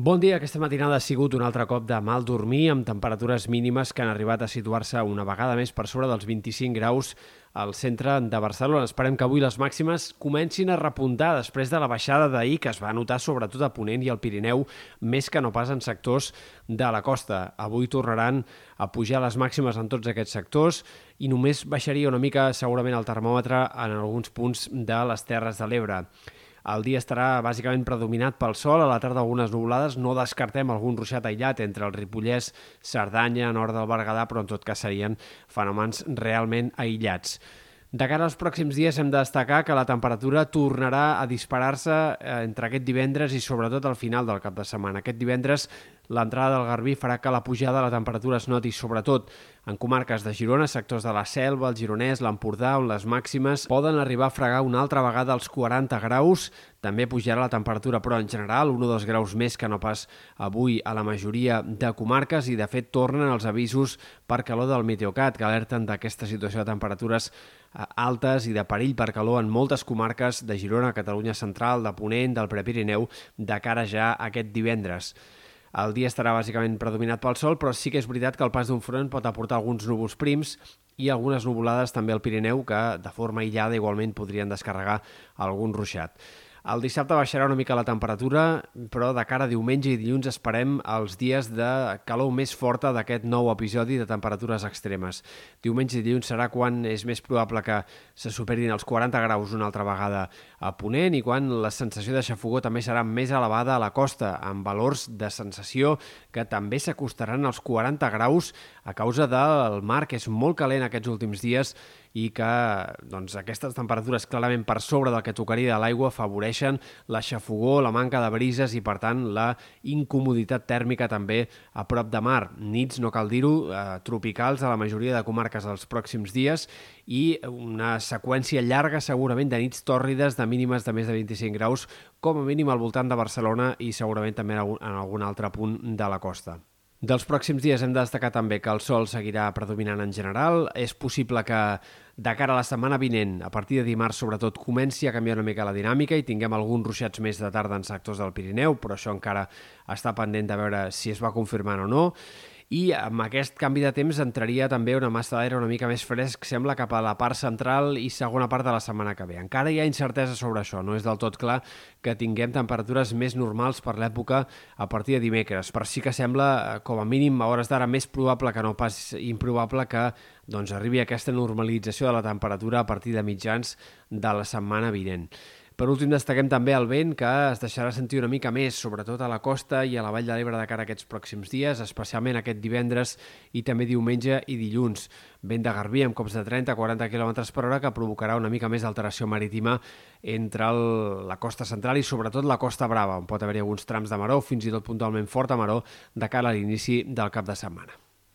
Bon dia. Aquesta matinada ha sigut un altre cop de mal dormir amb temperatures mínimes que han arribat a situar-se una vegada més per sobre dels 25 graus al centre de Barcelona. Esperem que avui les màximes comencin a repuntar després de la baixada d'ahir que es va notar sobretot a Ponent i al Pirineu, més que no pas en sectors de la costa. Avui tornaran a pujar les màximes en tots aquests sectors i només baixaria una mica segurament el termòmetre en alguns punts de les Terres de l'Ebre. El dia estarà bàsicament predominat pel sol, a la tarda algunes nuvolades, no descartem algun ruixat aïllat entre el Ripollès, Cerdanya, nord del Berguedà, però en tot cas serien fenòmens realment aïllats. De cara als pròxims dies hem de destacar que la temperatura tornarà a disparar-se eh, entre aquest divendres i sobretot al final del cap de setmana. Aquest divendres L'entrada del Garbí farà que la pujada de la temperatura es noti sobretot en comarques de Girona, sectors de la Selva, el Gironès, l'Empordà, on les màximes poden arribar a fregar una altra vegada als 40 graus. També pujarà la temperatura, però en general, un o dos graus més que no pas avui a la majoria de comarques i, de fet, tornen els avisos per calor del Meteocat, que alerten d'aquesta situació de temperatures altes i de perill per calor en moltes comarques de Girona, Catalunya Central, de Ponent, del Prepirineu, de cara ja aquest divendres. El dia estarà bàsicament predominat pel sol, però sí que és veritat que el pas d'un front pot aportar alguns núvols prims i algunes nuvolades també al Pirineu que de forma aïllada igualment podrien descarregar algun ruixat. El dissabte baixarà una mica la temperatura, però de cara a diumenge i dilluns esperem els dies de calor més forta d'aquest nou episodi de temperatures extremes. Diumenge i dilluns serà quan és més probable que se superin els 40 graus una altra vegada a Ponent i quan la sensació de xafogó també serà més elevada a la costa, amb valors de sensació que també s'acostaran als 40 graus a causa del mar, que és molt calent aquests últims dies i que doncs, aquestes temperatures clarament per sobre del que tocaria de l'aigua afavoreixen la xafogó, la manca de brises i, per tant, la incomoditat tèrmica també a prop de mar. Nits, no cal dir-ho, eh, tropicals a la majoria de comarques els pròxims dies i una seqüència llarga segurament de nits tòrrides de mínimes de més de 25 graus, com a mínim al voltant de Barcelona i segurament també en algun altre punt de la costa. Dels pròxims dies hem de destacar també que el sol seguirà predominant en general. És possible que de cara a la setmana vinent, a partir de dimarts sobretot, comenci a canviar una mica la dinàmica i tinguem alguns ruixats més de tarda en sectors del Pirineu, però això encara està pendent de veure si es va confirmant o no i amb aquest canvi de temps entraria també una massa d'aire una mica més fresc, sembla, cap a la part central i segona part de la setmana que ve. Encara hi ha incertesa sobre això, no és del tot clar que tinguem temperatures més normals per l'època a partir de dimecres, però sí que sembla, eh, com a mínim a hores d'ara, més probable que no pas improbable que doncs, arribi aquesta normalització de la temperatura a partir de mitjans de la setmana vinent. Per últim, destaquem també el vent, que es deixarà sentir una mica més, sobretot a la costa i a la Vall de l'Ebre de cara a aquests pròxims dies, especialment aquest divendres i també diumenge i dilluns. Vent de Garbí amb cops de 30-40 km per hora que provocarà una mica més d'alteració marítima entre el, la costa central i sobretot la costa brava, on pot haver-hi alguns trams de maró, fins i tot puntualment forta maró, de cara a l'inici del cap de setmana.